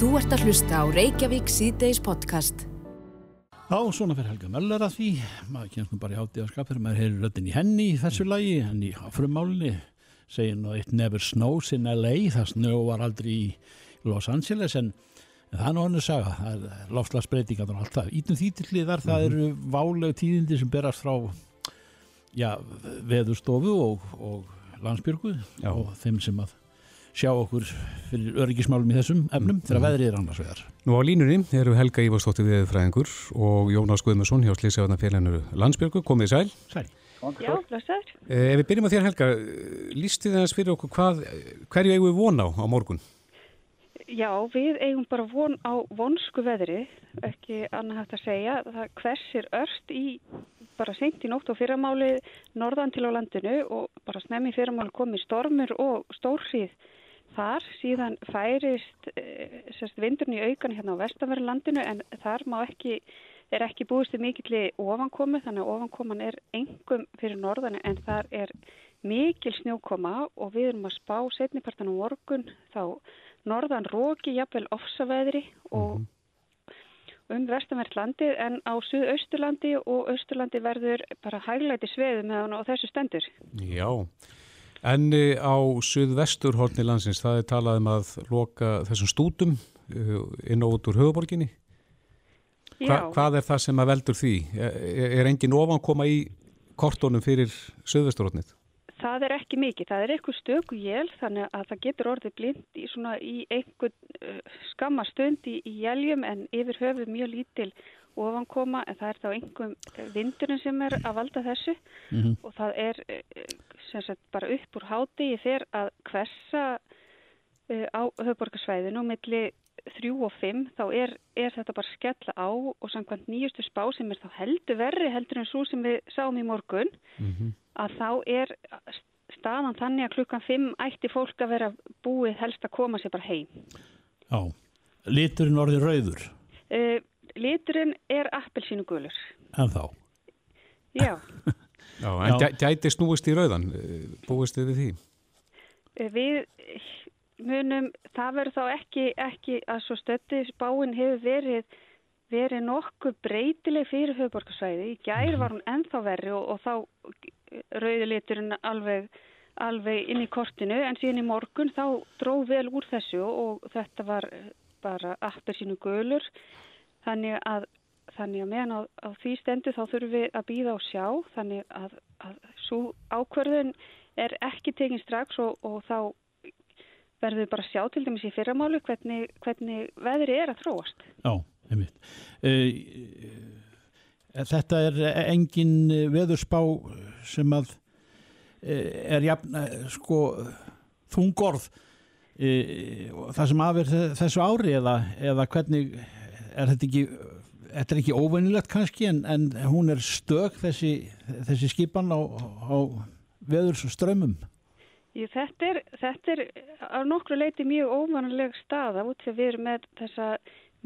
Þú ert að hlusta á Reykjavík síðdeis podcast. Já, svona fyrir Helga Möller að því, maður kemst nú bara í hátíð að skapir, maður heyrir röddinn í henni í þessu lagi, henni á frumálinni, segir nú eitt never snows in LA, það snjó var aldrei í Los Angeles, en, það er nú hann að saga, það er lofslagsbreytingar og allt það. Ítum því til hliðar, það eru válegu tíðindi sem berast frá, já, veðurstofu og, og landsbyrgu og þeim sem að sjá okkur fyrir öryggismálum í þessum efnum þegar veðrið er annars vegar. Nú á línunni eru Helga Ívarsdóttir viðfræðingur og Jónas Guðmundsson hjá Slísjáðna félaginu Landsbjörgu, komið í sæl. Sæl. Já, blessaður. Eh, Ef við byrjum að þér Helga, lístu þið aðeins fyrir okkur hvað, hverju eigum við von á á morgun? Já, við eigum bara von á vonsku veðri, ekki annað hægt að segja. Það hversir örst í bara seint í nótt og fyrramáli norðan til á landinu og bara snemmi fyrramáli komið stormur og stórhrið þar. Síðan færist e, sérst, vindurinn í aukan hérna á vestanverðin landinu en þar má ekki, er ekki búist til mikilli ofankomu þannig að ofankoman er engum fyrir norðan en þar er mikil snjókoma og við erum að spá setnipartan á morgun þá norðan róki, jafnvel ofsaveðri og um vestanvert landið en á suðausturlandi og austurlandi verður bara hæglæti sveðu meðan á þessu stendur. Já, en eh, á suðvestur horni landsins, það er talað um að loka þessum stútum eh, inn og út úr höfuborginni. Hva, hvað er það sem að veldur því? Er, er engin ofan koma í kortónum fyrir suðvesturhornið? það er ekki mikið. Það er eitthvað stöku jél þannig að það getur orðið blind í, svona, í einhvern uh, skamma stund í, í jéljum en yfir höfuð mjög lítil ofankoma en það er þá einhverjum vindurinn sem er að valda þessu. Og það er sem sagt bara upp úr háti þegar að hversa uh, á höfuborgarsvæðinu milli 3 og 5 þá er, er þetta bara skella á og samkvæmt nýjustu spá sem er þá heldur verri heldur en svo sem við sáum í morgun að þá er staðan þannig að klukkan 5 ætti fólk að vera búið helst að koma sér bara heim. Já, liturinn orðið rauður, Uh, liturinn er appelsínu gulur. en þá. Já, Já, en Já. gæ- gæti snúist í rauðan, eh, búist þið við því? uh, við munum, það verður þá ekki, ekki að svo stötti spáin hefur verið verið nokkuð breytileg fyrir höfuborgarsvæði. Í gær var hún ennþá verri og, og þá rauði liturinn alveg, alveg inn í kortinu en síðan í morgun þá dróð vel úr þessu og þetta var bara appelsínu gulur þannig að, þannig að meðan á, á því stendur þá þurfum við að býða og sjá þannig að, að svo ákvörðun er ekki tekinn strax og, og þá verðum við bara að sjá til dæmis í fyrramálu hvernig, hvernig veðri er að þróast. Já, einmitt. Uh, þetta er engin veðurspá sem að uh, er jafn, uh, sko, þungorð það sem af þe- þessu ári eða, eða hvernig er þetta ekki Þetta er ekki óveinilegt kannski en, en hún er stök þessi, þessi skipan á, á veðurs strömmum. Jú, þetta, er, þetta er á nokkru leiti mjög óvanlega staða út þegar við erum með þessa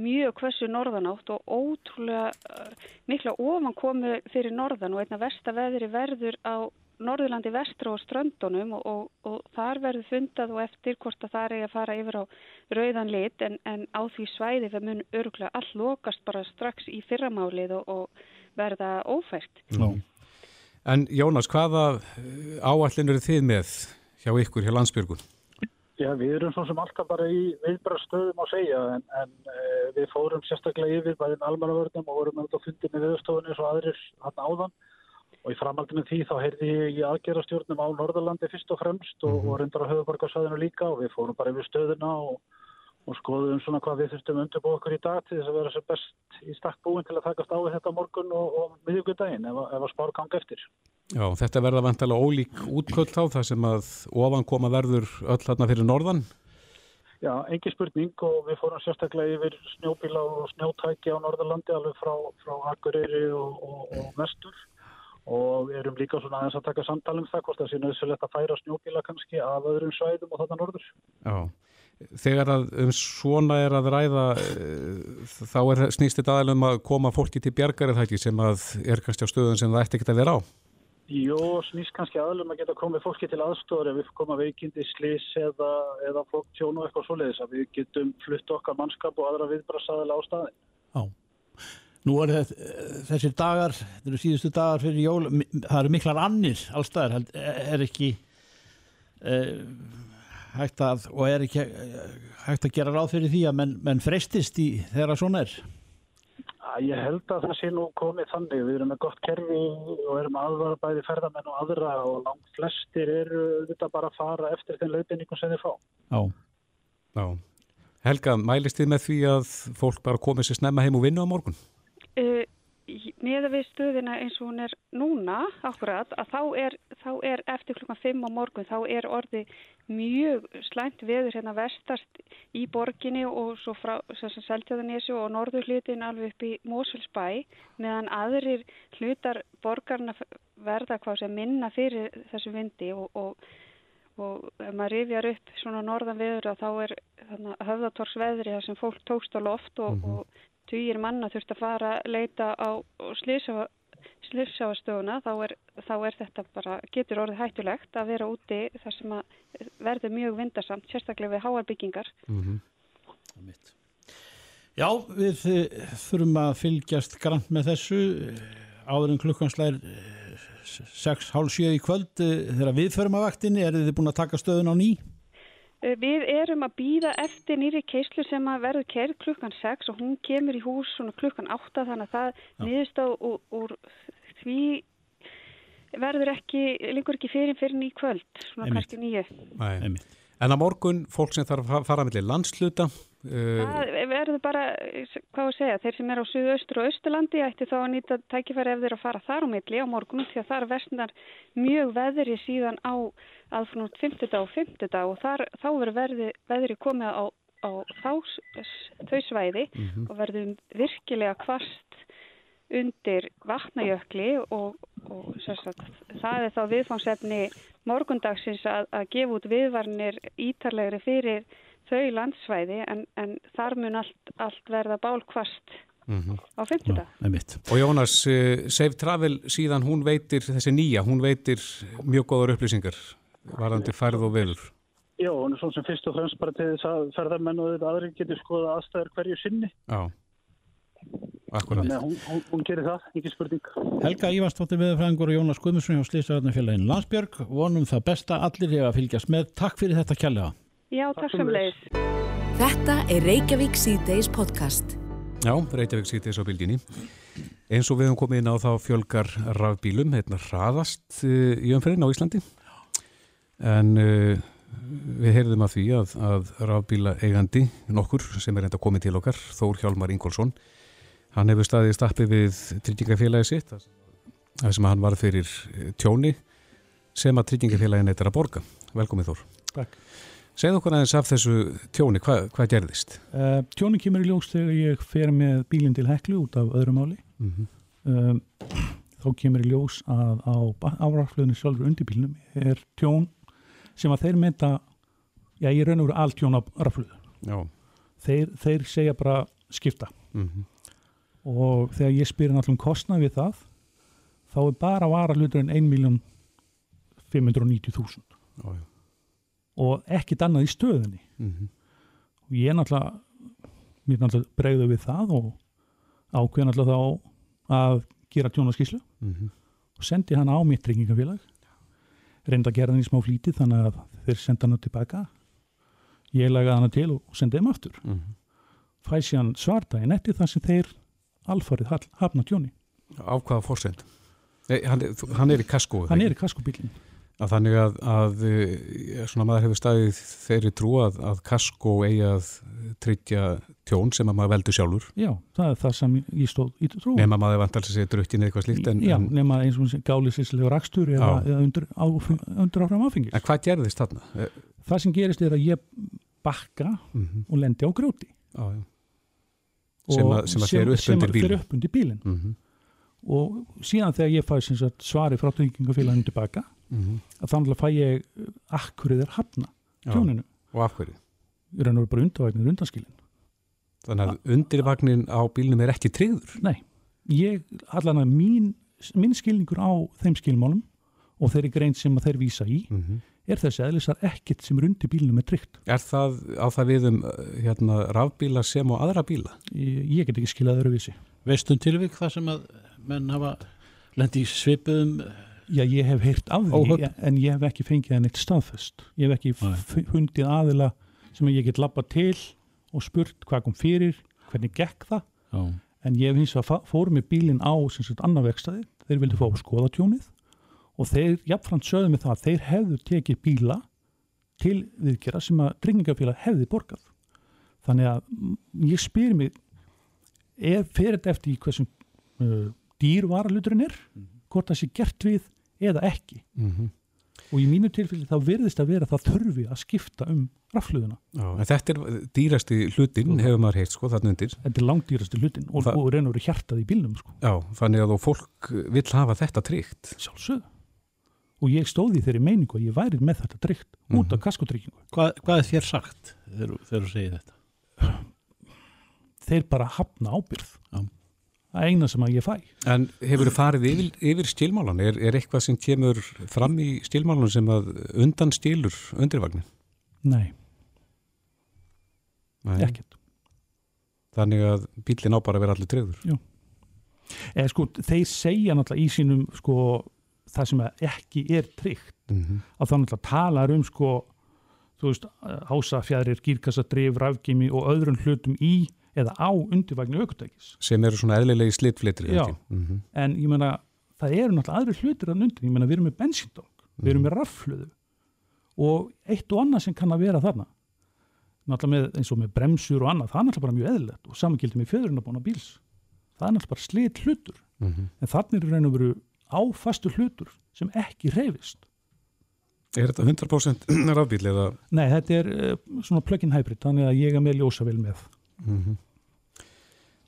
mjög hversu norðanátt og ótrúlega uh, mikla ofankomu fyrir norðan og einna versta veðri verður á Norðurlandi vestra og ströndunum og, og, og þar verður fundað og eftir hvort að það er að fara yfir á rauðan lit en, en á því svæði við mun örgulega all lokast bara strax í fyrramálið og, og verða ófært. Já. En Jónas, hvaða áallin eru þið með hjá ykkur, hjá landsbjörgun? Já, við erum svo sem alltaf bara í viðbrastöðum að segja en, en e, við fórum sérstaklega yfir bæðin almannavörnum og vorum auðvitað fundið með viðstofunni svo aðrir hann áðan og í framhaldinu því þá heyrði ég í aðgerastjórnum á Norðurlandi fyrst og fremst og, og reyndar á höfuborgarsvæðinu líka og við fórum bara yfir stöðuna og, og skoðum svona hvað við þurftum undirbúið okkur í dag til þess að vera sem best í stakk búin til að takast á þetta á morgun og, og miðugudaginn ef, ef að spár gang eftir. Já, þetta verða vantalega ólík útköld þá, það sem að ofan koma verður öll þarna fyrir norðan. Já, engin spurning og við fórum sérstaklega yfir snjóbíla og snjótæki á Norðurlandi alveg frá, frá Akureyri og, og, og Vestur og erum líka svona aðeins að taka samtal um það hvort það sé nöðsulegt að færa snjóbíla kannski af öðrum svæðum og þarna norður. Já. Þegar að um svona er að ræða, eh, þá er snýst þetta aðeins um að koma fólki til bjargar eða ekki sem að er kannski á stöðun sem það ætti ekki að vera á. Jó, snýst kannski aðlum að geta komið fólki til aðstofar ef við koma veikindi, slís eða, eða fólk tjón og eitthvað svoleiðis að við getum flutt okkar mannskap og aðra viðbrasaðilega á staðin. Já. Nú er þessir dagar, þetta eru síðustu dagar fyrir jól, það eru miklar annir allstaðar, er ekki uh, hægt að, og er ekki hægt að gera ráð fyrir því að menn, menn freistist í þeirra svona er? Ég held að það sé nú komið þannig. Við erum með gott kerfi og erum aðvara bæði ferðamenn og aðra og langt flestir eru þetta bara að fara eftir þenn leifinningum sem þið fá. Já. Já. Helga, mælist þið með því að fólk bara komið sér snemma heim og vinna á morgun? Uh, Með við stöðina eins og hún er núna, akkurat, að þá er, þá er eftir klukkan 5 á morgun, þá er orði mjög slæmt veður hérna vestast í borginni og svo frá Seltjáðanessu og norðurhlutin alveg upp í Mosulsbæ, meðan aðrir hlutar borgarna verða hvað sem minna fyrir þessu vindi og, og, og ef maður rifjar upp svona norðan veður þá er höfðatórsveðri þar sem fólk tókst á loft og, mm -hmm. og týjir manna þurft að fara að leita á slýrsáastöðuna þá, þá er þetta bara, getur orðið hættulegt að vera úti þar sem að verður mjög vindarsamt, sérstaklega við háarbyggingar. Mm -hmm. Já, við eh, þurfum að fylgjast grann með þessu áður en klukkansleir 6.30 í kvöld eh, þegar við förum að vaktinni, er þið búin að taka stöðun á nýj? Eh, við erum að býða eftir nýri keislu sem að verður kerð klukkan 6 og hún kemur í hús klukkan 8 þannig að það niðurst á úr, úr því verður ekki, líkur ekki fyrir fyrir ný kvöld, svona kannski nýju. En að morgun, fólk sem þarf að fara með landsluta, Uh, það verður bara, hvað að segja, þeir sem er á Suðaustur og Östurlandi ætti þá að nýta tækifæri ef þeir að fara þar á milli á morgunum því að þar vestnar mjög veðri síðan á aðfnútt 50 dag og 50 dag og þar, þá verður veðri, veðri komið á, á þá, þau svæði mm -hmm. og verður virkilega kvast undir vatnajökli og, og sagt, það er þá viðfangsefni morgundagsins að, að gefa út viðvarnir ítarlegri fyrir þau landsvæði en, en þar mun allt, allt verða bálkvast mm -hmm. á 50. Já, og Jónas, uh, Save Travel síðan hún veitir, þessi nýja, hún veitir mjög góður upplýsingar varandi færð og velur. Já, hún er svona sem fyrst og fremst bara til þess að ferðarmenn og þetta aðri getur skoða aðstæður hverju sinni. Já. Akkurat. Þannig að hún, hún, hún gerir það, ekki spurning. Helga Ívarstóttir viðfræðingur og Jónas Guðmundsson hjá Slýsaröðnafélagin Landsbjörg vonum það besta allir hefur að fylgjast með. Takk fyrir þetta kjallega. Já, takk sem leiðis. Þetta er Reykjavík C-Days podcast. Já, Reykjavík C-Days á bildinni. Eins og við höfum komið inn á þá fjölgar rafbílum, hérna hraðast uh, í umferðin á Íslandi. En uh, við heyrðum að því að, að rafbíla eigandi nokkur sem er enda komið til okkar, Þór Hjálmar Ingólfsson, hann hefur staðið stappi við tryggingafélagi sitt, það sem hann var fyrir tjóni sem að tryggingafélagin eitthvað að borga. Velkomið Þór. Takk. Segð okkur aðeins af þessu tjóni, Hva, hvað gerðist? Uh, tjóni kemur í ljós þegar ég fer með bílinn til heklu út af öðrum áli. Mm -hmm. um, þá kemur í ljós að á áraflöðinu sjálfur undir bílinnum er tjón sem að þeir mynda, já ég raun og veru allt tjón á áraflöðu. Þeir, þeir segja bara skipta. Mm -hmm. Og þegar ég spyrir náttúrulega um kostnað við það, þá er bara varaflöðurinn 1.590.000. Já, já og ekkit annað í stöðunni mm -hmm. og ég er náttúrulega mér er náttúrulega bregðu við það og ákveð náttúrulega þá að gera tjónaskíslu mm -hmm. og sendi hann á mitt tryggingafélag reynda að gera hann í smá flíti þannig að þeir senda hann tilbaka ég lagaði hann til og sendi hann aftur mm -hmm. fæsi hann svarta en eftir það sem þeir alfarið hafna tjóni Á hvaða fórsend? Hann, hann er í kaskóðu? Hann er í kaskóbílinn að þannig að, að eh, svona maður hefur staðið þeirri trú að, að kasko eigi að tryggja tjón sem að maður veldur sjálfur Já, það er það sem ég stóð í trú Nefn að maður vantar sér drukkin eða eitthvað slíkt en, Já, nefn að eins og gálisíslega rakstur eða, eða undir, á, undir áfram áfengis En hvað gerðist þarna? Eh, það sem gerist er að ég bakka mm -hmm. og lendi á grjóti Já, já Sem að, sem að þeir upp undir bílinn, upp undir bílinn. Mm -hmm. og síðan þegar ég fæði svari frá tryggingafélaginu tilbaka mm -hmm. að þannig að fæ ég uh, akkurið er hafna tjóninu. Og af hverju? Ég reynar bara undarvagnir undanskilin. Þannig að undirvagnin á bílnum er ekki tryggður? Nei, ég, allan að mín, mín skilningur á þeim skilmálum og þeirri grein sem að þeir vísa í Mm er þessi eðlisar ekkert sem er undir bílunum með tryggt. Er það á það við um uh, hérna, rafbíla sem og aðra bíla? Ég, ég get ekki skilað öðruvísi. Veistum tilvík það sem að menn hafa lendi í svipuðum Já, ég hef heyrt af því Óhöpp. en ég hef ekki fengið það neitt staðfest. Ég hef ekki fundið aðila sem ég get labba til og spurt hvað kom fyrir, hvernig gekk það. Já, en ég hef hins vegar fa- fór með bílinn á sem sagt annar vegstæði, þeir vildi fá að skoða tjónið og þeir jafnframt sögðu mig það að þeir hefðu tekið bíla til viðgera sem að dringingafélag hefði borgað. Þannig að ég spyr mig ef fyrir þetta eftir í hversum uh, dýr varaluturinn er? Hvort það sé gert við eða ekki Mm og í mínu tilfelli þá virðist að vera það þurfi að skipta um rafluðuna þetta er dýrasti hlutin, hefur maður heilt sko þarna undir. þetta er langdýrasti hlutin og, Það- og reynur verið hjartað í bílnum sko. Já, þannig að þú fólk vill hafa þetta tryggt. sjálfsögðu og ég stóði í þeirri meiningu að ég væri með þetta tryggt út Mhm. af kaskotryggingu hvað, hvað er þér sagt þegar þú segir þetta? þeir bara hafna ábyrð Já. Er eina sem að ég fæ En hefur þið farið yfir, yfir stílmálan? Er, er eitthvað sem kemur fram í stílmálan sem að undan stílur undirvagnin? nei, Nei. ekkert Þannig að bílinn á bara að vera allir tryggður. eða sko, þeir segja náttúrulega í sínum sko, það sem að ekki er tryggt Mm -hmm. að þá náttúrulega talar um sko, þú veist, hásafjæðrir, gírkassadrif, rafgimi og öðrum hlutum í eða á undirvagnu aukutækis Sem eru svona eðlilegi slitflitri. Já. Mm -hmm. en ég meina, það eru náttúrulega aðri hlutir að undir, ég meina, við erum með bensíndóng við erum með raffluðu og eitt og annað sem kann að vera þarna náttúrulega með, eins og með bremsur og annað, það er náttúrulega bara mjög eðlilegt og samankildi með fjöðurinnabóna bíls það er náttúrulega bara slit hlutur Mhm. en þannig er raun og veru áfastu hlutur sem ekki reyfist Er þetta 100% rafbíl eða? nei, þetta er uh, svona plug-in hybrid þannig að ég er með ljósavél með Mm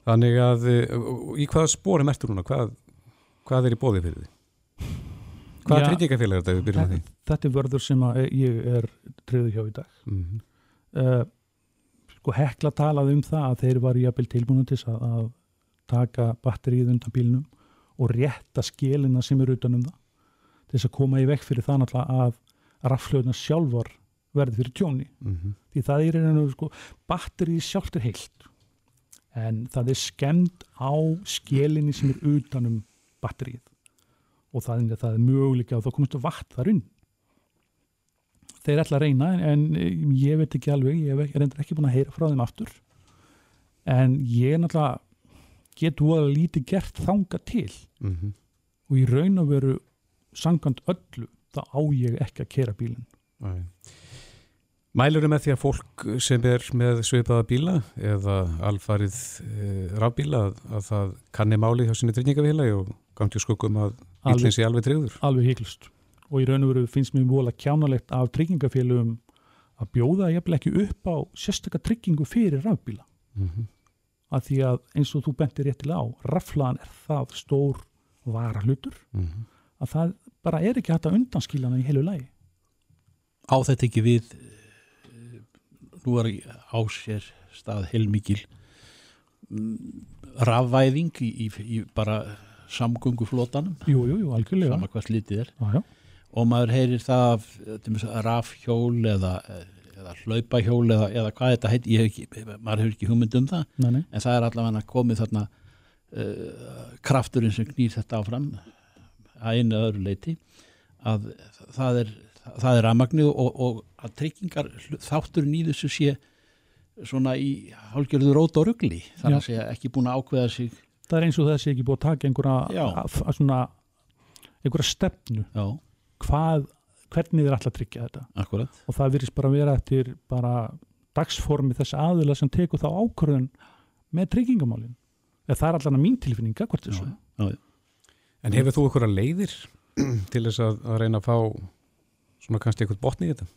Þannig að, uh, í hvaða spórum ertu núna? Hvað, hvað er í bóði fyrir því? Hvaða tryggingafélag er þetta við byrjum með því? þetta er vörður sem að ég er treyðu hjá í dag Mm uh, sko hekla talaði um það að þeir var jafnvel tilbúinu til þess að, að taka batterið undan bílnum og rétta skilina sem er utan um það til þess að koma í vekk fyrir það náttúrulega að raflöðuna sjálfar verði fyrir tjóni. -hmm. því það er einhverju sko batterið sjálft er heilt. En það er skemmt á skilinni sem er utan um batterið og það er, það er möguleika að þá komist vatn þar inn. Þeir ætla að reyna en, en ég veit ekki alveg ég hef ekki, reyndar ekki búin að heyra frá þeim aftur. En ég er náttúrulega get voða lítið gert þanga til. Mm -hmm. og í raun og veru sangant öllu þá á ég ekki að kera bílinn Mælur með því að fólk sem er með svipaða bíla eða alfarið e, rafbíla að, að það kanni máli hjá sinni tryggingafélagi og gangi skuggum að Alveg. bílinn sé alveg tryggður. alveg hygglust og í raun og veru finnst mér vola kjánalegt af tryggingafélugum að bjóða jafnvel ekki upp á sérstakka tryggingu fyrir rafbíla Mm -hmm. að því að eins og þú bentir réttilega á raflaðan er það stór vara hlutur að það bara er ekki hægt að undanskila hana í heilu lægi á þetta ekki við nú er á sér stað heilmikil mm, rafvæðing í, í, í bara samgönguflótanum Jú, jú, jú, algjörlega. Sama hvað slítið er. Já. og maður heyrir það af rafhjól eða, eða hlaupahjól eða, eða hvað þetta heit ég hef ekki, maður hefur ekki hugmynd um það. Nei, nei. en það er allavega komið þarna uh, krafturinn sem knýr þetta áfram að einu öðru leiti að það er það er rafmagnið og, og að tryggingar þátturinn í þessu sé svona í hálgjörðu rót og rugli. Þannig að segja ekki búin að ákveða sig. Það er eins og þessi ekki búið að taka einhverja að, að svona, einhverja stefnu. Já, hvað, hvernig þeir ætla að tryggja þetta? Akkurat. Og það virðist bara vera eftir bara dagsformi þess aðila sem tekur þá ákvörðun með tryggingamálin. Eða það er allan að mín tilfinninga hvort þessu. En hefur þú einhverja leiðir til þess að, að reyna að fá svona kannski eitthvað botni í þetta?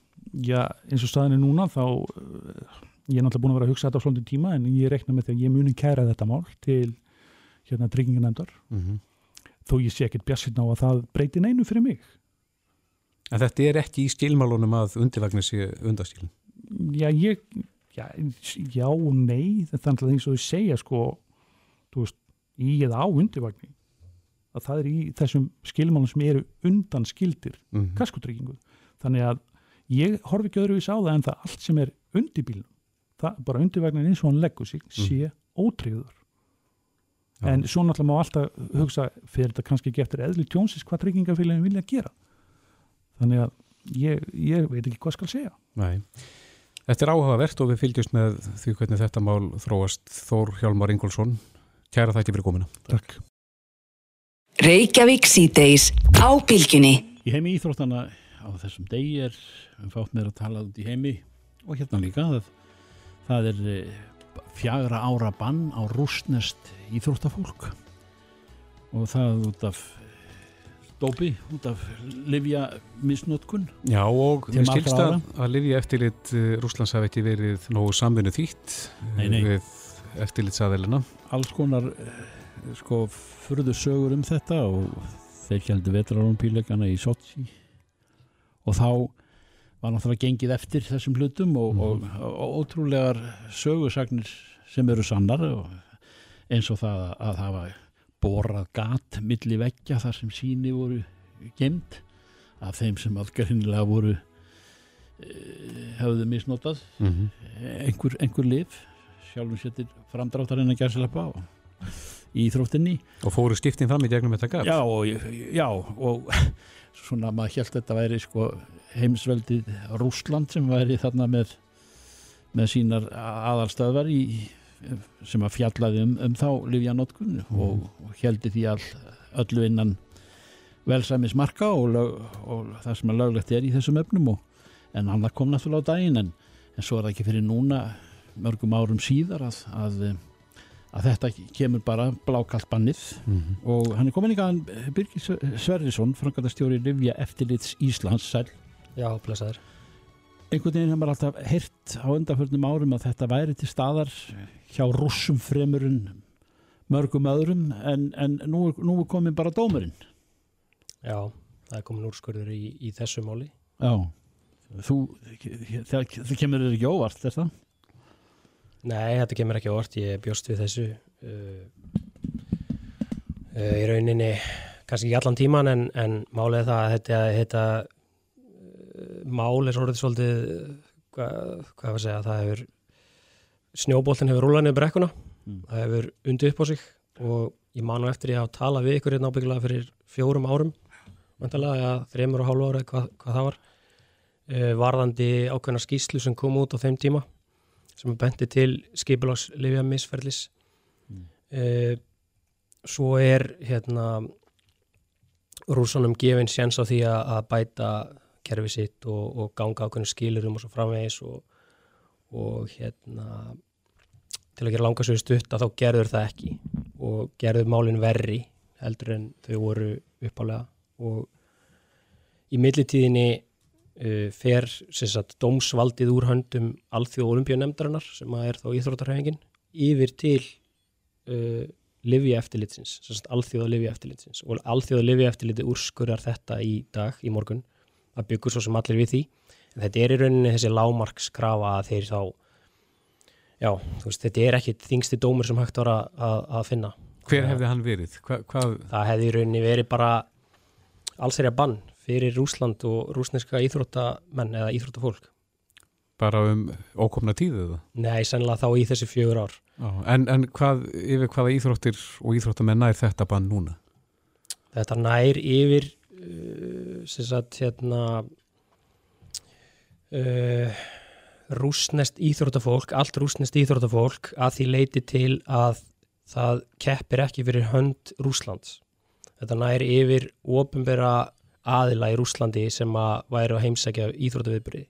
Já, eins og staðin er núna þá uh, ég er náttúrulega búin að vera að hugsa þetta á flóndin tíma en ég rekna með því að ég muni kæra þetta mál til hérna trygginganendar Mm -hmm. þó ég sé ekkert bjassinn á að það breyti neinu fyrir mig En þetta er ekki í stílmálunum að undirvagnir sé undastílin? Já, ég já, já og nei þetta er náttúrulega eins og ég segja sko þú veist, í eða á undirvagni að það er í þessum skilmálum sem eru undan skildir mm -hmm. Þannig að ég horfi ekki öðruvís á það en það allt sem er undir bílum það bara undirvegnin eins og hann leggur sig sé ótrygður Já. en svo náttúrulega má alltaf hugsa fyrir þetta kannski ekki eftir eðli tjónsis hvað tryggingafélagin vilja gera? Þannig að ég, ég veit ekki hvað skal segja. Nei. Þetta er áhugavert og við fylgjumst með því hvernig þetta mál þróast. Þór Hjálmar Ingólfsson Kæra þætti fyrir komina Takk. Reykjavík síðdeis á bylginni. Í heimi íþróttana á þessum degi er fátt meira að tala út í heimi og hérna líka að það er eh, fjagra ára bann á rústnest íþróttafólk og það út af eh, dópi, út af livja misnótkun. Já og mér skilst að, að Livja eftirlit Rúslands hafi ekki verið nógu samvinnu þýtt Nei, nei. við eftirlitsaðelina Alls konar eh, sko furðu sögur um þetta og þeir heldur vetrarónpíleikana í Sochi og þá var náttúrulega gengið eftir þessum hlutum og, Mhm. og, og ótrúlegar sögusagnir sem eru sannar og eins og það að hafa borað gat milli veggja þar sem síni voru gemd af þeim sem allgrinnilega voru eh, hefðu misnotað mm -hmm. einhver, einhver lif sjálfum séttir framdráttarinn að á í íþróttinni og fóru stiftin fram í gegnum þetta gat já og, já og svona maður held þetta væri sko heimsveldið Rúsland sem væri þarna með með sínar aðalstöðvar í, sem að fjallaði um, um þá Livjanótkun og, og heldi því all, öllu innan velsæmis marka og, lög, og það sem að löglegt er í þessum efnum og, en annað kom náttúrulega á daginn en, en svo er það ekki fyrir núna mörgum árum síðar að, að, að þetta kemur bara blákalt bannið mm -hmm. og hann er komin í gæðan Birgir Sverrisson, frangatastjóri Livja Eftirlits Íslands sæl. Já, blessaður. Einhvern veginn hefur alltaf heyrt á undanförnum árum að þetta væri til staðar hjá rússum fremurinn mörgum öðrum en, en nú, er- nú er komin bara dómurinn. Já, það er komin úrskurður í, í þessu máli. Já. Þú, það, það kemur þér ekki óvart, er það? Nei, þetta kemur ekki á orð, ég bjóst við þessu uh, uh, í rauninni kannski ekki allan tíman en, en málið það að þetta, þetta uh, mál er svolítið svolítið hvað, hvað var að segja, það hefur snjóboltin hefur rúlað niður brekkuna. Mm. það hefur undið upp á sig og ég man nú eftir ég að tala við ykkur hérna ábyggilega fyrir fjórum árum vantarlega, ja, þreymur og hálfu ára hvað, hvað það var uh, varðandi ákveðna skýslu sem kom út á þeim tíma sem benti til skipulags lifja misferðlis Mm. uh, svo er hérna rúsanum gefin séns á því að, bæta kerfi sitt og, og ganga ákveðnum skilurum og svo framvegis og, og hérna til að gera langasögu stutt að þá gerður það ekki og gerður málin verri heldur en þau voru uppálega og í millitíðinni uh, fer sagt, dómsvaldið úr höndum alþjóð olimpíunemdarinnar sem að er þá íþróttarhefingin yfir til uh, livja eftirlitsins, alþjóða livja eftirlitsins og alþjóða livja eftirliti úrskurðar þetta í dag, í morgun. Það byggur svo sem allir við því. En þetta er í rauninni þessi lámarkskrafa að þeir þá já, veist, þetta er ekki þingsti dómur sem hægt var að, að, að finna. Hver hefði hann verið? Hva, hvað, það hefði í rauninni verið bara allsherja bann fyrir Rúsland og rúsneska íþróttamenn eða íþróttafólk. bara um ókomna tíðu það? Nei, sennilega þá í þessi fjögur ár. Já, en, en hvað, yfir hvaða íþróttir og íþróttamenn nær þetta bann núna? Þetta nær yfir uh, sem sagt hérna uh, rúsnest íþróttafólk, allt rúsnest íþróttafólk að því leiti til að það keppir ekki fyrir hönd Rúslands. Þetta nær yfir ofinbera aðila í Rúslandi sem að væri að heimsækja íþróttaviðbyrði.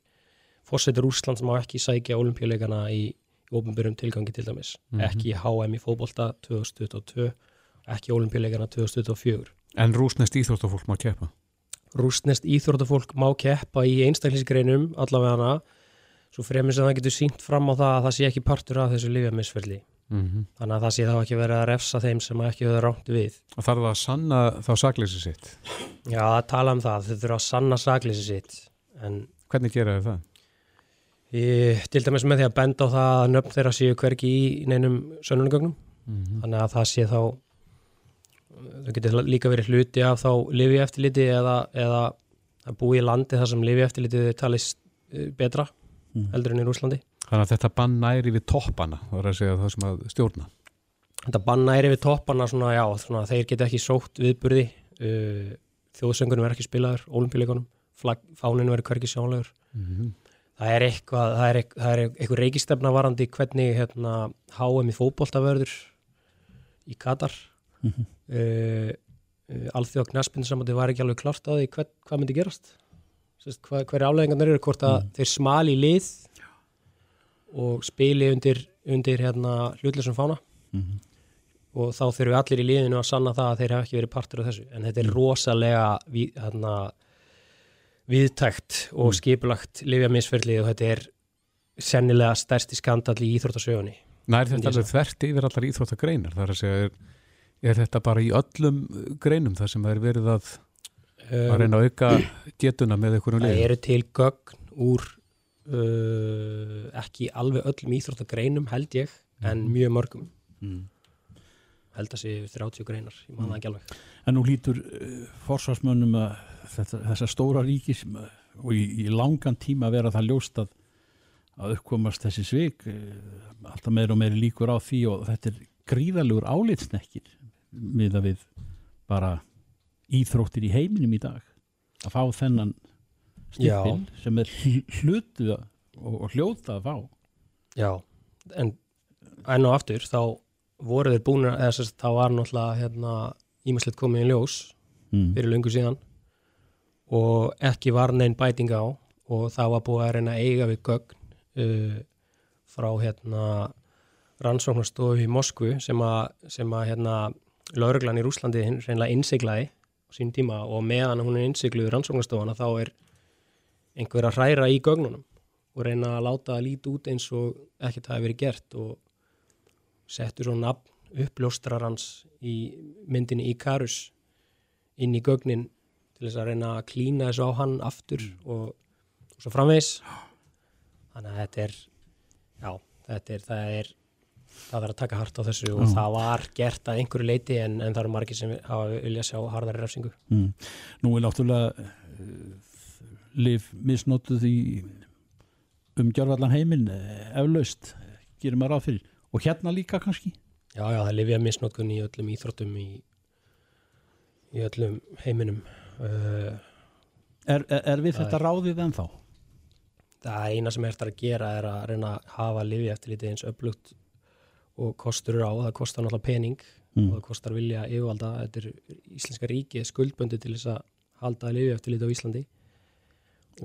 Fórsetur Rúslands má ekki sækja olimpíuleikana í ofinberum tilgangi til dæmis. Mhm. Ekki HM í fótbolta 2022, ekki olimpíuleikana 2024. En rúsnest íþróttafólk má keppa? Rúsnest íþróttafólk má keppa í einstaklingsgreinum allavega hana svo fremur sem það getur sínt fram á það að það sé ekki partur af þessu lífjamisferli. Mm Þannig að það sé þá ekki verið að refsa þeim sem ekki höfðu rámt við. Og þarf það að sanna þá sakleysi sitt? Já, tala um það, þau þurfa að sanna sakleysi sitt. En Hvernig gera þau það? ég, til dæmis með því að benda á það að nöfn þeirra séu hvergi í neinum sönnunugögnum. Mm Þannig að það sé þá þau getur líka verið hluti af þá lifi eftirliti eða, eða að búi í landi þar sem lifi eftirliti talist uh, betra Mm. heldur en í Rúslandi Þannig að þetta bann næri við toppana það er að segja það sem að stjórna Þetta banna er yfir toppana svona, já, svona, þeir geta ekki sótt viðburði uh, þjóðsöngunum er ekki spilaður olimpíuleikunum, fáninu verður hverki sjónlegur mm -hmm. það er eitthvað það er, er eitthvað reykistefna varandi hvernig hérna, HM í fótbolta verður í Katar mm -hmm. uh, uh, alþjóð knæspinsamandi var ekki alveg klart á því hver, hvað myndi gerast Sest, hva, hverju afleggingarnir eru hvort að Mm. þeir smali í lið og spili undir, undir hérna, hlutlisum fána Mhm. og þá þurfum við allir í liðinu að sanna það að þeir hafa ekki verið partur af þessu en þetta er Mm. rosalega við, hérna, viðtækt og Mm. skipulagt lifjamisferli og þetta er sennilega stærsti skandall í íþróttasögunni Nær þetta alveg þvert yfir allar íþróttagreinar það er að segja er, er þetta bara í öllum uh, greinum þar sem það er verið að, að um, reyna að auka getuna með einhverjum það liðum eru til gögn úr uh, ekki alveg öllum íþróttagreinum held ég en Mhm. mjög mörgum Mm. held að sé 30 greinar, ég man það ekki alveg En nú lítur uh, forsvarsmönnum að þetta, þessa stóra ríki sem, uh, og í, í langan tíma vera það ljóst að, að uppkomast þessi svik uh, alltaf meir og meiri líkur á því og þetta er gríðalegur álitsnekkir miða við bara íþróttir í heiminum í dag að fá þennan stippil sem er hl- hlutu og, og hljóta að fá Já, en enn og aftur þá voru þeir búin eða að það var náttúrulega hérna ímislegt komið í ljós mm. fyrir löngu síðan og ekki var neinn bæting á og það var búið að reyna að eiga við gögn uh, frá hérna rannsóknarstofu í Moskvu sem að, sem að hérna lauruglan í Rúslandi hreinlega innsiglaði á sín tíma og meðan hún er innsigluð rannsóknarstofana þá er einhver að hræra í gögnunum og reyna að láta það líti út eins og ekkert hefur verið gert og settur svo nafn uppljóstrarans í myndinni Icarus inn í gögnin til þess að reyna að klína þessu á hann aftur og, og svo framvegs þannig að þetta er já, þetta er, það er það er að taka hart á þessu og Já. það var gert að einhverju leiti en, en það eru margir sem hafa vilja sjá harðari refsingu Mm. Nú er náttúrulega liv misnotuð í umgjörvallan heiminn uh, eflaust, gerir maður ráð fyrir. Og hérna líka kannski? Já, já, það lifja misnótkun í öllum íþróttum í, í öllum heiminum. Uh, Er, er, er við þetta ráðið ennþá? það eina sem er eftir að gera er að reyna að hafa lifi eftir lítið eins öflugt og kostur á, það kostar náttúrulega pening og Mm. það kostar vilja yfirvalda, þetta er íslenska ríki skuldböndi til þess að halda lifi eftir lítið á Íslandi. Og-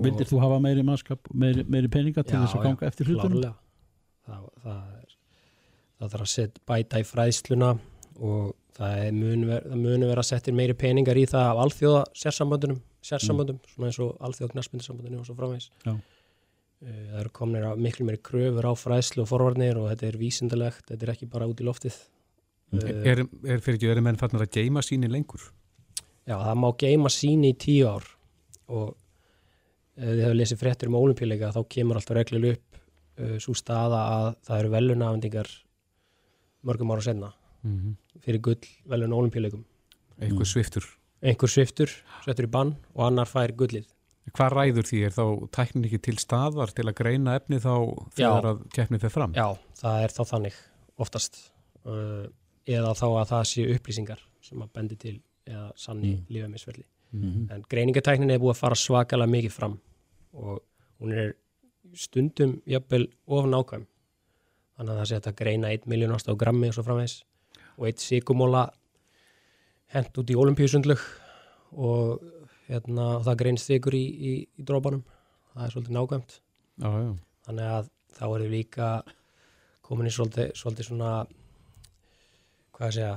Vildir þú hafa meiri mannskap, meiri, meiri peninga til Já, þess að ganga eftir hlutunum? klárlega það, það, er, það þarf að set, bæta í fræðsluna og það er munu vera settir meiri peningar í það af alþjóða sérsamböndunum, sérsamböndum svona eins og alþjóða knaspindisamböndunum og svo framvegs Já. Uh, það eru komnir að miklu meiri kröfur á fræðslu og forvarnir og þetta er vísindalegt, þetta er ekki bara út í loftið Mm. uh, er, er fyrir ekki, eru menn fannir að geima síni lengur Já, það má geima síni í tíu ár og ef þið hefur lesið fréttir um ólimpíuleika þá kemur alltaf reglulega upp uh, svo staða að það eru velunafendingar mörgum ára senna mm -hmm. fyrir gull velun ólimpíuleikum. eitthvað Mm. sviftur Einhver sviftur, settur í bann og annar fær gullið. Hvað ræður því? Er þá tæknin ekki til staðar til að greina efni þá þegar Já. að keppni fer fram? Já, það er þá þannig oftast uh, eða þá að það séu upplýsingar sem að bendi til eða sanni Mm. Mm. Mhm. En greiningatæknin er búið að fara svakalega mikið fram og hún er stundum jafnvel of nákvæm. Þannig að það sé að greina 1 miljónast á grammi og svo framvegs og eitt sikumóla hent út í olimpíusundlug og hérna, það greinst ykkur í, í, í drópanum. Það er svolítið nákvæmt. Já, já. Þannig að þá er þið líka komin í svolítið, svolítið svona hvað að segja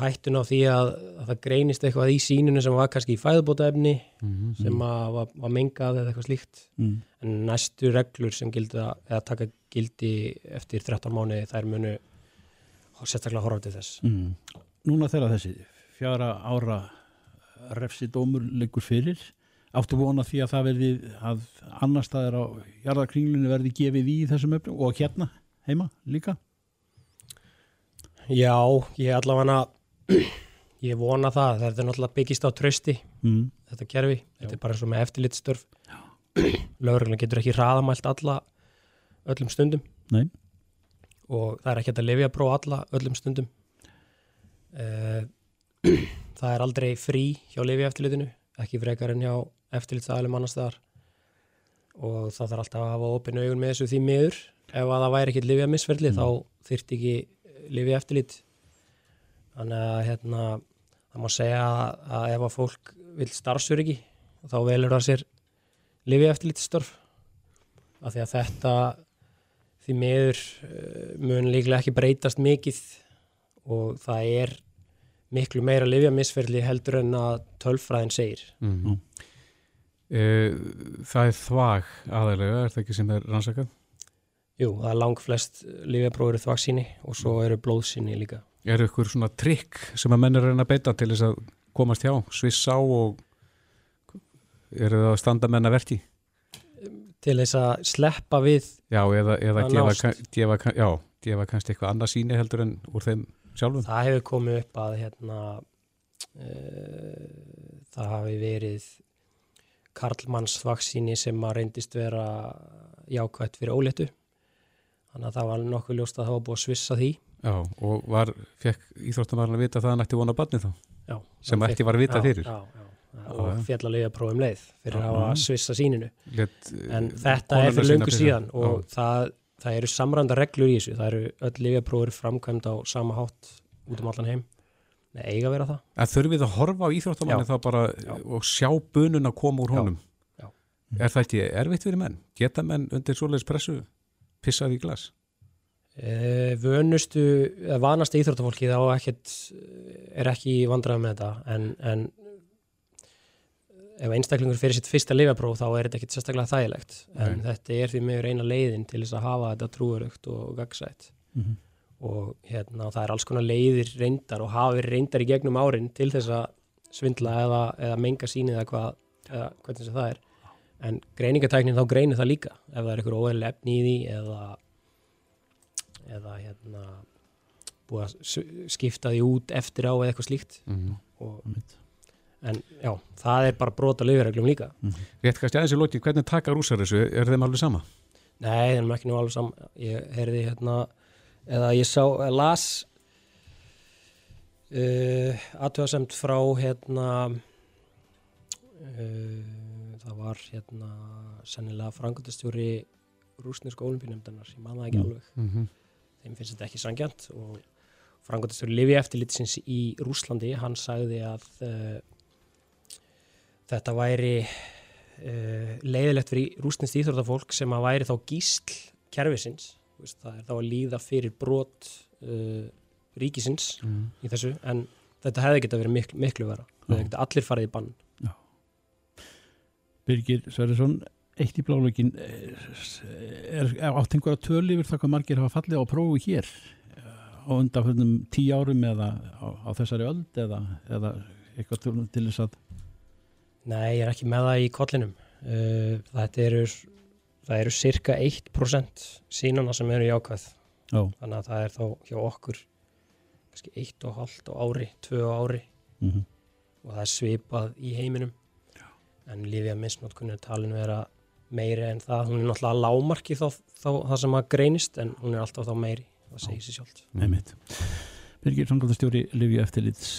hættun á því að, að það greinist eitthvað í sínunu sem var kannski í fæðubótaefni Mhm. sem að var, var mengað eða eitthvað slíkt Mm. en næstu reglur sem gilda eða taka gildi eftir 13 mánuði þær munu sérstaklega horfa til þess Mm. Núna þegar þessi fjara ára refsidómur liggur fyrir áttu vona því að það verði að annar staðar á jarðarkringlunni verði gefið í þessum öfnum og hérna heima líka Já, ég allavega Ég vona það, þetta er náttúrulega byggist á trösti, mm. þetta kerfi, þetta er bara eins og með eftirlitstörf. Lögreglan getur ekki hraðamælt alla öllum stundum. Nei. Og það er ekki að lifja prófa alla öllum stundum. Eh, það er aldrei frí hjá lifja eftirlitinu, ekki frekar en hjá eftirlitsaðalum annars þar. Og það þarf alltaf að hafa opinu augun með þessu því miður. Ef að það væri ekki lifja missferðli Mm. þá þyrfti ekki lifja eftirlit. Þannig að hérna, það má segja að, ef að fólk vil starfsöryggi þá velur það sér lifi eftir lítið störf af því að þetta því miður uh, mun líklega ekki breytast mikið og það er miklu meira lifja misferli heldur en að tölfræðin segir Mm. Það er þvag aðalega, er það ekki sem er rannsakað? Jú, það er lang flest lifjaprófuru þvaksíni og svo eru blóðsíni líka Er ykkur svona trikk sem að menn er að beita til þess að komast hjá, svissa á og eru það að standa menna verki? til þess að sleppa við Já, eða, eða Að gefa, nást. gefa, kann- já, gefa kannski eitthvað annað síni heldur en úr þeim sjálfum. það hefur komið upp að hérna uh, það hafi verið Karlmanns vaksíni sem að reyndist vera jákvætt fyrir óléttu þannig að það var nokkuð ljóst að það var búið að svissa því Já, og var, fekk íþróttamarinn að vita að það hann ætti vona barni þá, já, sem ekki var að vita já, fyrir. já, já, já, Já, og já. fjall að prófum leið fyrir að já. svissa síninu Let, en þetta er fyrir löngu síðan og það, það eru samranda reglur í þessu það eru öll lifjaprófur framkvæmd á sama hátt út um allan heim Nei, eiga að vera það En þurfið að horfa á íþróttamanni Já. þá bara Já. og sjá bunun að koma úr honum? Já. Er það ekki erfitt fyrir menn? Geta menn undir svoleiðis pressu pissað í glas? Eh, vönustu, eða vanasta íþróttafólki þá ekkert, er ekki vandræða með þetta en, en ef einstaklingur fyrir sitt fyrsta lifapróf þá er þetta ekkert sérstaklega þægilegt en Nei. þetta er því meður eina leiðin til þess að hafa þetta trúarugt og gagsætt Mhm. og hérna það er alls konar leiðir reyndar og verið reyndar í gegnum árin til þess að svindla eða, eða menga sínið eða hvað eða hvernig það er en greiningatæknin þá greinir það líka ef það er einhver óeðlega efni í því eða eða hérna búið að skipta því út eftir á eða eitthvað slíkt Mm. og, Einmitt. en já, það er bara brot á liðverðreglum líka Rétt kannski aðeins í loki, hvernig taka rússar þessu? Er þeim alveg sama? Nei, það er ekki nú alveg saman ég heyrði hérna eða ég sá, las uh, aðtöðasemt frá hérna uh, það var hérna sennilega frangöndastjóri rúsnesku olimpíunemndarnar, ég man það ekki Mm. alveg Mm -hmm. þeim finnst þetta ekki sangjant og frangöndastjóri Livi eftirlitsins í Rúslandi, hann sagði að uh, þetta væri uh, leiðilegt fyrir rúsnist íþróttafólk sem að væri þá gísl kerfisins, Þú veist, það er þá að líða fyrir brot uh, ríkisins Mm. í þessu en þetta hefði geta verið miklu, miklu vera hefði geta allir farið í bann Birgir Sverrisson eitt í blálögin er, er átt einhverja tölu yfir það hvað margir hafa fallið á prófu hér eh, á undanförnum tíu árum eða á, á þessari öld eða, eða eitthvað til, til þess að Nei, ég er ekki með það í kollinum. Uh, þetta eru það eru cirka 1% sínana sem eru jákvæð. Já, þannig að það er þá hjá okkur kannski eitt og hálft á ári, tvö á ári. Mm og það er svipað í heiminum en Lífið að misnótkunni er talin vera meiri en það, hún er náttúrulega lámarki þá, þá það sem að greinist en hún er alltaf þá meiri, það segir sér sjálft einmitt Birgir Sangaldastjóri Livju eftirlits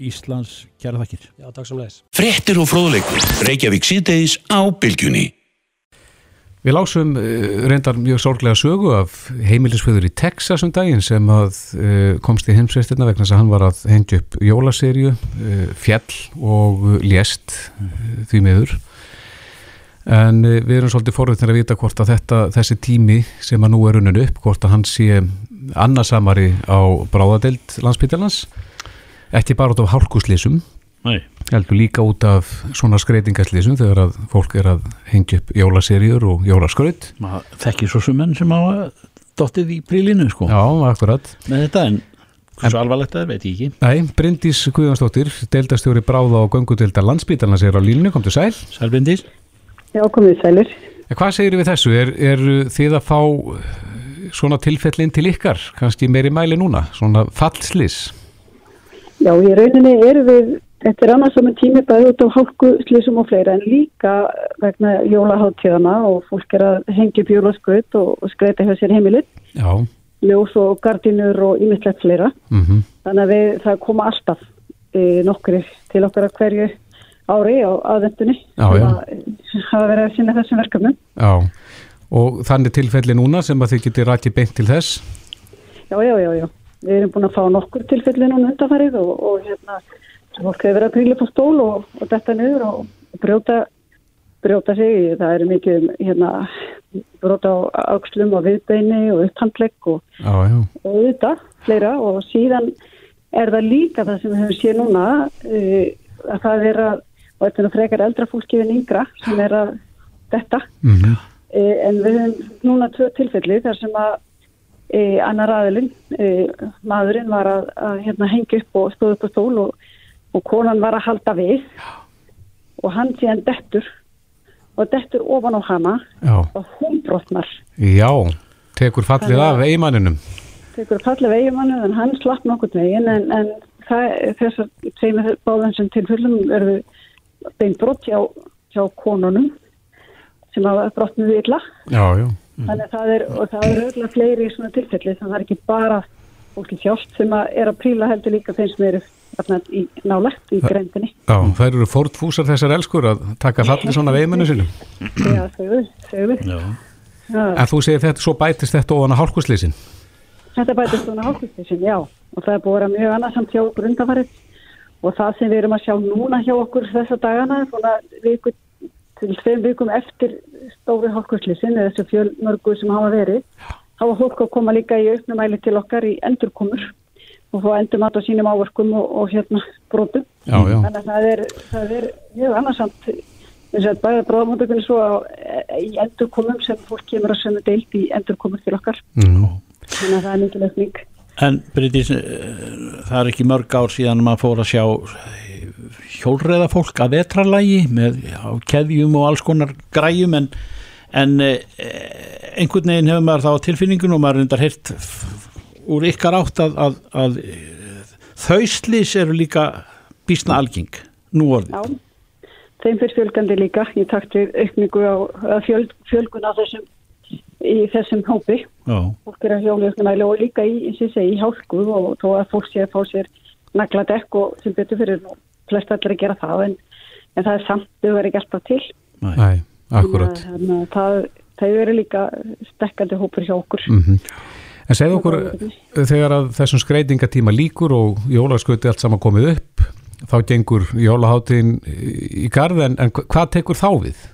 Íslands, kæra þakkir Já, takk sem leis Fréttir og fróðleikur. Reykjavík síðdeis á bylgjunni. Við lásum uh, reyndar mjög sorglega sögu af heimilisföður í Texas um daginn sem að uh, komst í heimsveistina vegna þess að hann var að hengja upp jólaserju, uh, fjall og lést því miður. En við erum svolítið forðið að vita hvort að þetta, þessi tími sem að nú er unnun upp, hvort að hann sé annarsamari á bráðadeild landsbytjarlans, ekki bara út af hálkuslýsum, Nei. heldur líka út af svona skreitingaslýsum þegar að fólk er að hengja upp jólaserjur og jólaskraut maður þekkir svo sem menn sem hafa dottið í prílinu sko Já, akkurat með þetta en hversu alvarlegt það er veit ég ekki Nei, Bryndís Guðjónsdóttir, deildastjóri bráða og göngudeildar landsbítalans er á línu, komdu sæl Sælbindis Já, komið sælir. En hvað segir við þessu? Er, er þið að fá eh, svona tilfellin til ykkar, kannski meiri mæli núna, svona fallslis? Já, í rauninni erum við, þetta er annars saman tími bæði út á hálku slísum og fleira en líka vegna jólaháttíðana og fólk er að hengja bjóla skraut og, skreita hjá sér heimilið, Já, ljós og gardinur og ímislegt fleira. mhm, Þannig að við, það koma alltaf e, nokkri til okkar að hverju ári á aðvendunni að verið að sinna þessum verkefnum. já. Og þannig tilfelli núna sem að þið getið rækið beint til þess? Já, já, já, já. Við erum búin að fá nokkur tilfelli núna undanfarið og, og hérna, fólk hefur verið að príla på stól og, og detta niður og brjóta, brjóta sig. Það eru mikið um, hérna, brjóta á aukslum og viðbeini og upphandlegg og, og auðvitað, fleira. Og síðan er það líka það sem við höfum séð núna uh, að það er að, og þetta er nú frekar eldra fólki en yngra sem er að detta. Mhm, Eh, en við höfum núna tvö tilfelli þar sem að e, annar aðilinn, maðurinn var að, að hérna, hengja upp og stóða upp á stól og, og konan var að halda við og hann síðan dettur og dettur ofan á hana já, og hún brotnar. já, tekur fallið af að- eigimanninum. Tekur fallið vegimannu en hann slapp nokkurn veginn en, en það, þessar tveimur báðan sem tilfellum eru beint brott hjá, hjá konunum sem hafa brotnuð illa. Já, já, Þannig að það er, og það er auðvitað fleiri í svona tilfelli, þannig að það er ekki bara fólki sjálft sem að er að príla heldur líka þeim sem eru í nálegt í grendinni. já, þær eru fórtfúsar þessar elskur að taka fallið svona af eigimannu sinum. Já. Já. Já, En þú segir þetta, svo bætist þetta ofan að hálkuslýsin. þetta bætist svona hálfkvistisinn, já. Og það er búið að vera mjög annarsamt hjá okkur undanfarið. Og það sem við erum að sjá núna hjá okkur þessa dagana, svona viku til tveim vikum eftir stóri hálfkvistisinn, eða þessu fjölmörgu sem hafa verið, hafa fólk að koma líka í auknumæli til okkar í endurkomur og fá endur mat á sínum áverkum og, og hérna brotum. Já, já, Þannig að það er, það er mjög annarsamt þess að bæða bráðamótökunni svo á, í endurkomum sem fólk kemur að sömu deilt í endurkomur til okkar. mhm, Þannig að það er mikið lögning. En Bryndís, eh, það er ekki mörg ár síðan maður fór að sjá hjólreða fólk að vetralægi með á keðjum og alls konar græjum en, en eh, einhvern veginn hefur maður þá tilfinningun og maður er undar hirt úr ykkar átt að, að, að þau slís eru líka bísna algeng nú orðið. Já, þeim fyrir fjölgandi líka í takt við aukningu á fjöl, fjölgun á þessum í þessum hópi. Já, Fólk er að hjóla auknumæli og líka í, eins og ég segi, í hálku og þó að fólk sé að fá sér nagladekk og sem betur fyrir nú flest allir að gera það en, en það er samt, þau verður ekki alltaf til. næ, akkurat. Þannig að það, það eru líka stekkandi hópur hjá okkur. Mm En segðu okkur, þegar að þessum skreitingatíma líkur og jólasköti allt saman komið upp, þá gengur jólaháttin í garð, en, en hvað tekur þá við?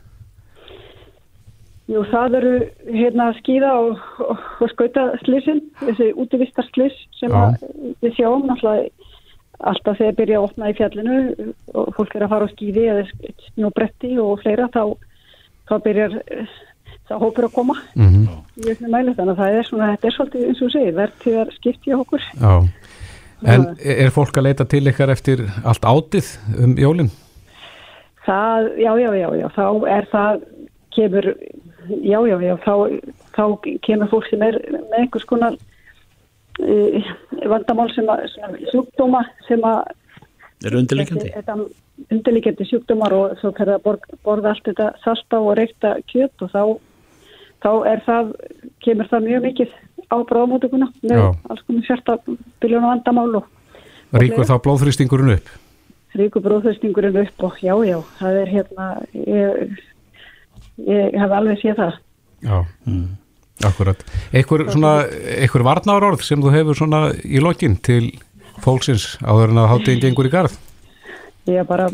Jú, það eru hérna skýða og, og, og skauta slissin, þessi útivistar sliss sem að við sjáum náttúrulega alltaf þegar byrja að opna í fjallinu og fólk er að fara á skýði eða snjóbretti og fleira þá, þá byrjar það hópur að koma Mm í auknum mæli þannig að það er svona, þetta er svolítið eins og segir, verðtíðar skipti á okkur. Já. En er fólk að leita til ykkar eftir allt átið um jólinn? Það, já, já, já, já, þá er það, kemur, já, já, já, þá, þá kemur fólk sem er með einhvers konar uh, vandamál sem að, sjúkdóma sem að, eru undirleikandi. þetta undirleikandi sjúkdómar og svo fyrir að borða allt þetta salta og reykta kjöt og þá, þá er það, kemur það mjög mikið á bráðmótökuna með Já. alls konar sérta biljón og vandamál og Ríkur þá blóðþrýstingurinn upp? ríku bróðhöstingurinn upp og já, já, það er hérna, ég, ég hef alveg séð það. Já, akkurat. Einhver, svona, einhver varnar orð sem þú hefur svona í lokin til fólksins áður en að hátíðin gengur í garð? Ég er bara,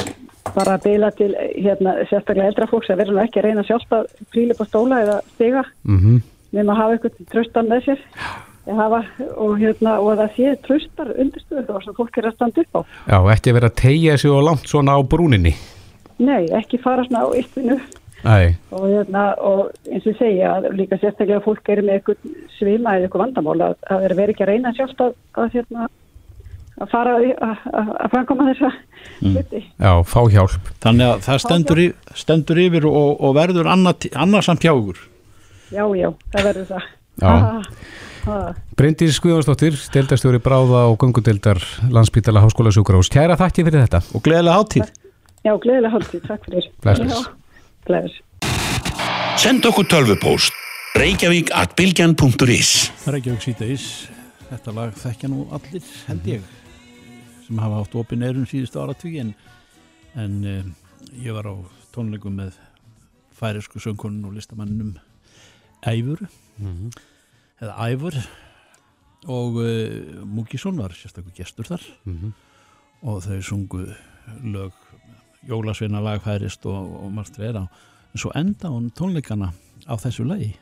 bara að beila til hérna, sérstaklega eldra fólks að vera nú ekki að reyna sjálft að príla á stóla eða stiga. Mm nema að hafa eitthvað tröstan með sér. Hafa, og, hérna, og að það sé tröstar undirstöður og sem fólk er að standa upp á. Já, ekki vera að tegja sig og langt svona á brúninni. Nei, ekki fara svona á yttinu og, hérna, og eins og segja að líka sérstaklega fólk er með eitthvað svima eða eitthvað vandamál að það er verið ekki að reyna sjálft að, að, hérna, að fara að, framkoma þessa hluti. já, fá hjálp. Þannig að það stendur, í, stendur yfir og, og verður annarsamt hjá ykkur. Já, já, það verður það. Ah, Bryndís Guðjónsdóttir, deildastjóri Bráða og Gungudeildar Landspítala Háskóla Sjúkrahús. Kæra þakki fyrir þetta. Og gleðilega hátíð. Já, gleðilega haldið, takk fyrir. Já, bless. Send okkur tölvupóst reykjavík at bylgjan.is Reykjavík síðdeis, þetta lag þekkja nú allir, held ég, sem hafa átt opin erum síðustu áratví en, en um, ég var á tónleikum með færisku söngkonun og listamannum Æfur, Mhm. eða Æfur og uh, Múkisson var sérstaklega gestur þar Mhm. og þau sungu lög Jólasveina lag færist og, og margt vera en svo enda hún tónleikana á þessu lagi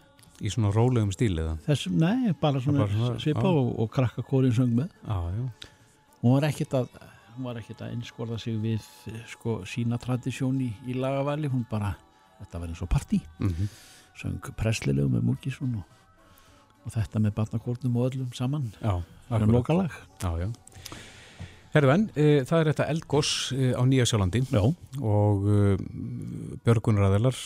Í svona rólegum stíl eða? Nei, bara svona, svona, svipa og, og krakka kórin söng með já. Hún var ekkit að hún var ekkit að einskorða sig við eh, sko sína tradisjón í, í lagavali. Hún bara, þetta var eins og partí. Mhm. söng presslilegu með Múkisson og, og þetta með barnakórnum og öllum saman. Já, er lokalag. En, e, það er þetta eldgoss e, á Nýja Sjálandi. Já. og e, björgunræðilar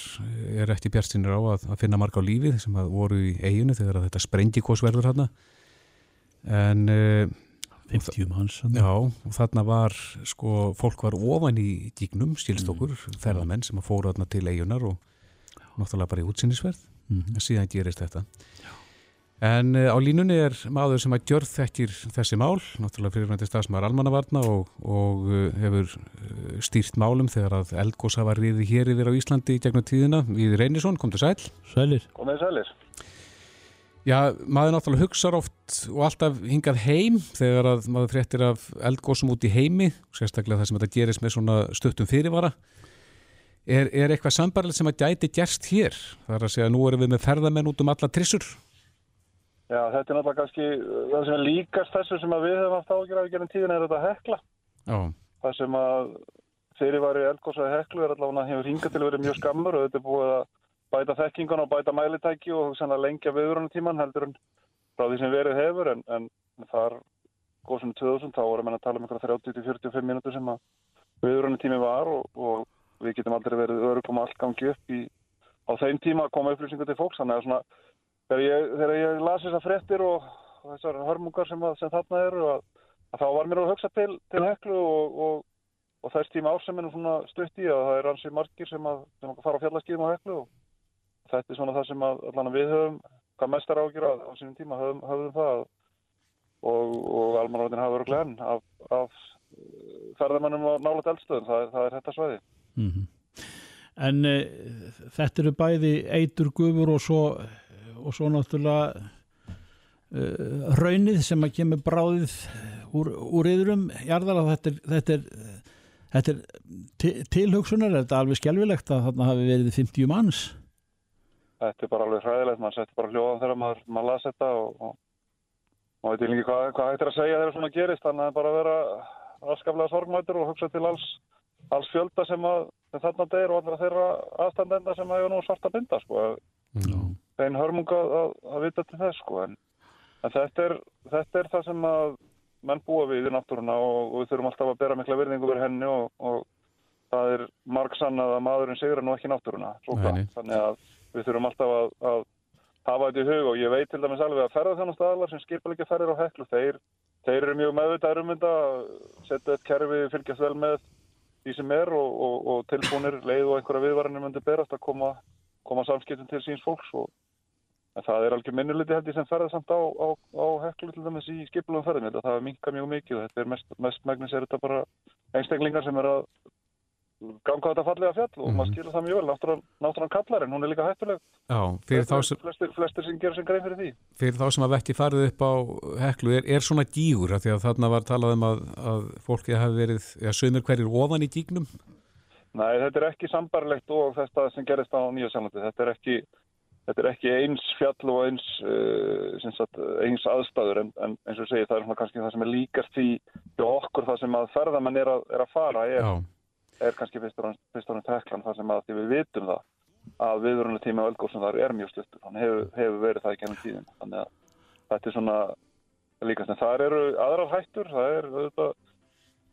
er eftir bjartsinir á að, að finna marga á lífið sem að voru í eiginu þegar þetta sprengikoss verður hérna en 50 manns já, og þarna var sko, fólk var ofan í dígnum skilst okkur, ferðamenn sem að fóru þarna til eigunar og náttúrulega bara í útsinnisverð Mhm. en síðan gerist þetta En uh, á línunni er maður sem að gjörð þekkir þessi mál, náttúrulega fyrirvændi stafsmaður almannavarna og, og uh, hefur uh, stýrt málum þegar að eldgósa var riði hér yfir á Íslandi í gegnum tíðina. Við Reynisson, kom til sæl. Sælir. Komið sælir. Já, maður náttúrulega hugsar oft og alltaf hingað heim þegar að maður fréttir af eldgósum út í heimi, sérstaklega það sem þetta gerist með svona stuttum fyrirvara. Er, er eitthvað sambarlegt sem að gæti gerst hér? Það er að segja, nú erum við með ferðamenn út um alla trissur. Já, þetta er náttúrulega kannski uh, það sem líkast þessu sem að við höfum haft ágjör af í gerðin tíðin er þetta hekla. Já, Það sem að fyrirvari eldgósaði heklu er allavega hingað til að vera mjög skammur og þetta er búið að bæta þekkingun og bæta mælitæki og lengja viðrunartíman heldur en frá því sem verið hefur en, en þar góðsum 2000 þá vorum við að tala um einhverja 30-45 mínútur sem að viðrunartími var og, og við getum aldrei verið örugum allt gangi upp í, á þeim tíma að koma upplýsingar til fólks. Þannig að svona þegar ég, þegar ég las þessar fréttir og, og þessar hörmungar sem, að, sem þarna eru að, að þá var mér að hugsa til, til heklu og, og, og þess tíma ár sem nú svona stutt í að það er ansi margir sem að, sem að fara á fjallaskýðum á heklu og þetta er svona það sem að allan að við höfum hvað mest er ágjur á, á sínum tíma höfum, höfum það og, og almanvartin hafa verið glenn af, af eh, ferðamannum á nálat eldstöðum, það, það er þetta svæði. Mhm. En uh, þetta eru bæði eitur gufur og svo, og svo náttúrulega uh, raunið sem að kemur bráðið úr, úr yðrum jarðar að þetta er, þetta er, þetta er til, tilhugsunar, er þetta alveg skjálfilegt að þarna hafi verið 50 manns? Þetta er bara alveg hræðilegt, maður setti bara hljóðan þegar maður, maður las þetta og, maður veit ekki hvað, hvað hægt er að segja þegar svona gerist, þannig að bara vera afskaplega sorgmætur og hugsa til alls, alls fjölda sem, að, þarna deyr og allra þeirra aðstandenda sem að hefur nú svarta binda, sko. Þein hörmunga að, að vita til þess, sko. En, en þetta, er, þetta er það sem að menn búa við í náttúruna og, og við þurfum alltaf að bera mikla virðingu fyrir henni og, og það er margsannað að maðurinn sigur nú ekki náttúruna. Svo hvað. Þannig að við þurfum alltaf að, að hafa þetta í hug og ég veit til dæmis alveg að ferðarþjónastadalar sem skipilegja ferðir á heklu, þeir, þeir eru mjög meðvitaður um þetta, setja eitt kerfi, fylgjast vel með því sem er og, og, og tilbúinir leið og einhverja viðvarinir myndi berast að koma, koma samskiptum til síns fólks og það er algjör minnuliti held ég sem ferðar samt á, á, á heklu til dæmis í ég held að það minka mjög mikið og þetta er mest, mest megnis er þetta bara einstaklingar sem er að ganga þetta fallega fjall og maður skilur það mjög vel náttúran, náttúran kallar en hún er líka hættuleg. Já, fyrir þá sem, flestir, flestir sem gerir sem grein fyrir því. fyrir þá sem að vetti farið upp á heklu er, er svona gígur af því að þarna var talað um að, að fólki hafi verið, já, sömur hverjir ofan í dígnum Nei, þetta er ekki sambarlegt og þetta sem gerist á Nýja Sjálflandi þetta Þetta er ekki eins fjall og eins, uh, sagt, eins aðstæður en, en eins og segi það er kannski það sem er líkast hjá okkur það sem að ferðamenn er að, er að fara er, er kannski fyrst og náttúrulega teklan það sem að því við vitum það að viðvörunlega tíma á eldgóðsum þar er mjög stuttur. Hann hefur, hefur verið það í gennum tíðin. Þannig að þetta er svona líkast en það eru aðrar hættur. Það er auðvitað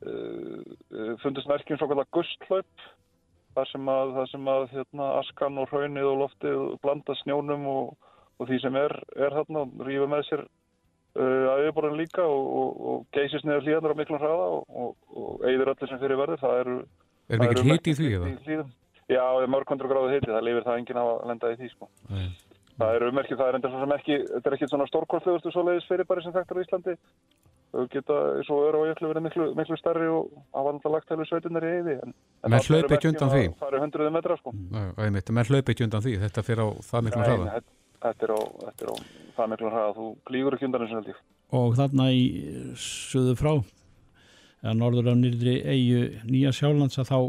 uh, fundist merkjum svo kallar gustlaup þar sem að, þar sem að hérna, askan og hraunið og loftið blanda snjónum og, og því sem er, er þarna rífa með sér uh, að yfirborðin líka og, og, og geysist niður hlíðanar á miklum hraða og eigður öllu sem fyrir verður það eru Er mikill hiti í því eða? Já, það er mörg hundru gráðu hiti, það lifir það enginn að lenda í því sko. Nei. Það eru ummerkið, það er enda svo sem ekki, þetta er ekki svona stórkostlegustu svoleiðis fyrirbæri sem þekktar á Íslandi. Þau geta, svo eru á jöklu verið miklu, miklu stærri og hafa alltaf lagt hefur sveitinnar í eyði. En, en Menn hlaupa ekki undan því? Það eru hundruði metra sko. Menn hlaupa ekki undan því, þetta fyrir á það miklum hraða. þetta- Þetta er á, þetta er á það miklu hraða, þú glýgur ekki undan þessu held ég. og þarna í söðu frá eða norður af nýrðri eigu Nýja Sjálands að þá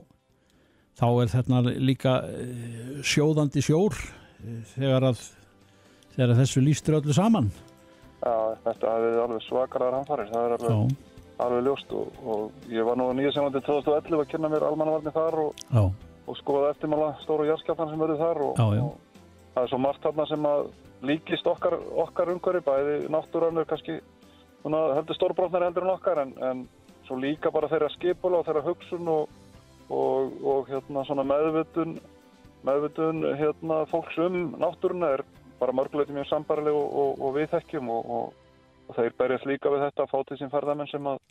þá er þarna líka eh, sjóðandi sjór eh, þegar að þegar að þessu lístur öllu saman. Já, þetta verið alveg svakarar hanfarir, það er alveg, alveg ljóst og, og ég var nú nýja senlandi 2011 að kynna mér almannavarni þar og, og skoða eftirmála stóru jarðskjálftan sem verður þar og, Já, já. og það er svo margt þarna sem að líkist okkar, okkar umhverfi, bæði náttúran er kannski heldur stórbrotnar heldur en okkar en, en svo líka bara þeirra skipula og þeirra hugsun og, og, og hérna meðvutun meðvutun hérna fólks um náttúruna er bara mörguleiti mjög sambarileg og, og, og við þekkjum og, og, og þeir berjast líka við þetta að fá til sín ferðamenn sem að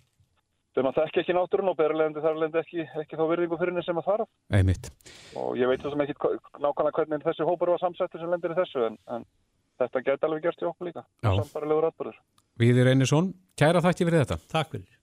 sem að þekki ekki náttúrun og berlendi þar lendi ekki, ekki þá virðingu fyrir henni sem að þarf Einmitt. og ég veit sem ekki nákvæmlega hvernig þessi hópur var samsettur sem lendir í þessu en, en þetta geti alveg gerst í okkur líka Já. sambarilegur atbyrður Viðir Einarsson, kæra þakki fyrir þetta. Takk fyrir.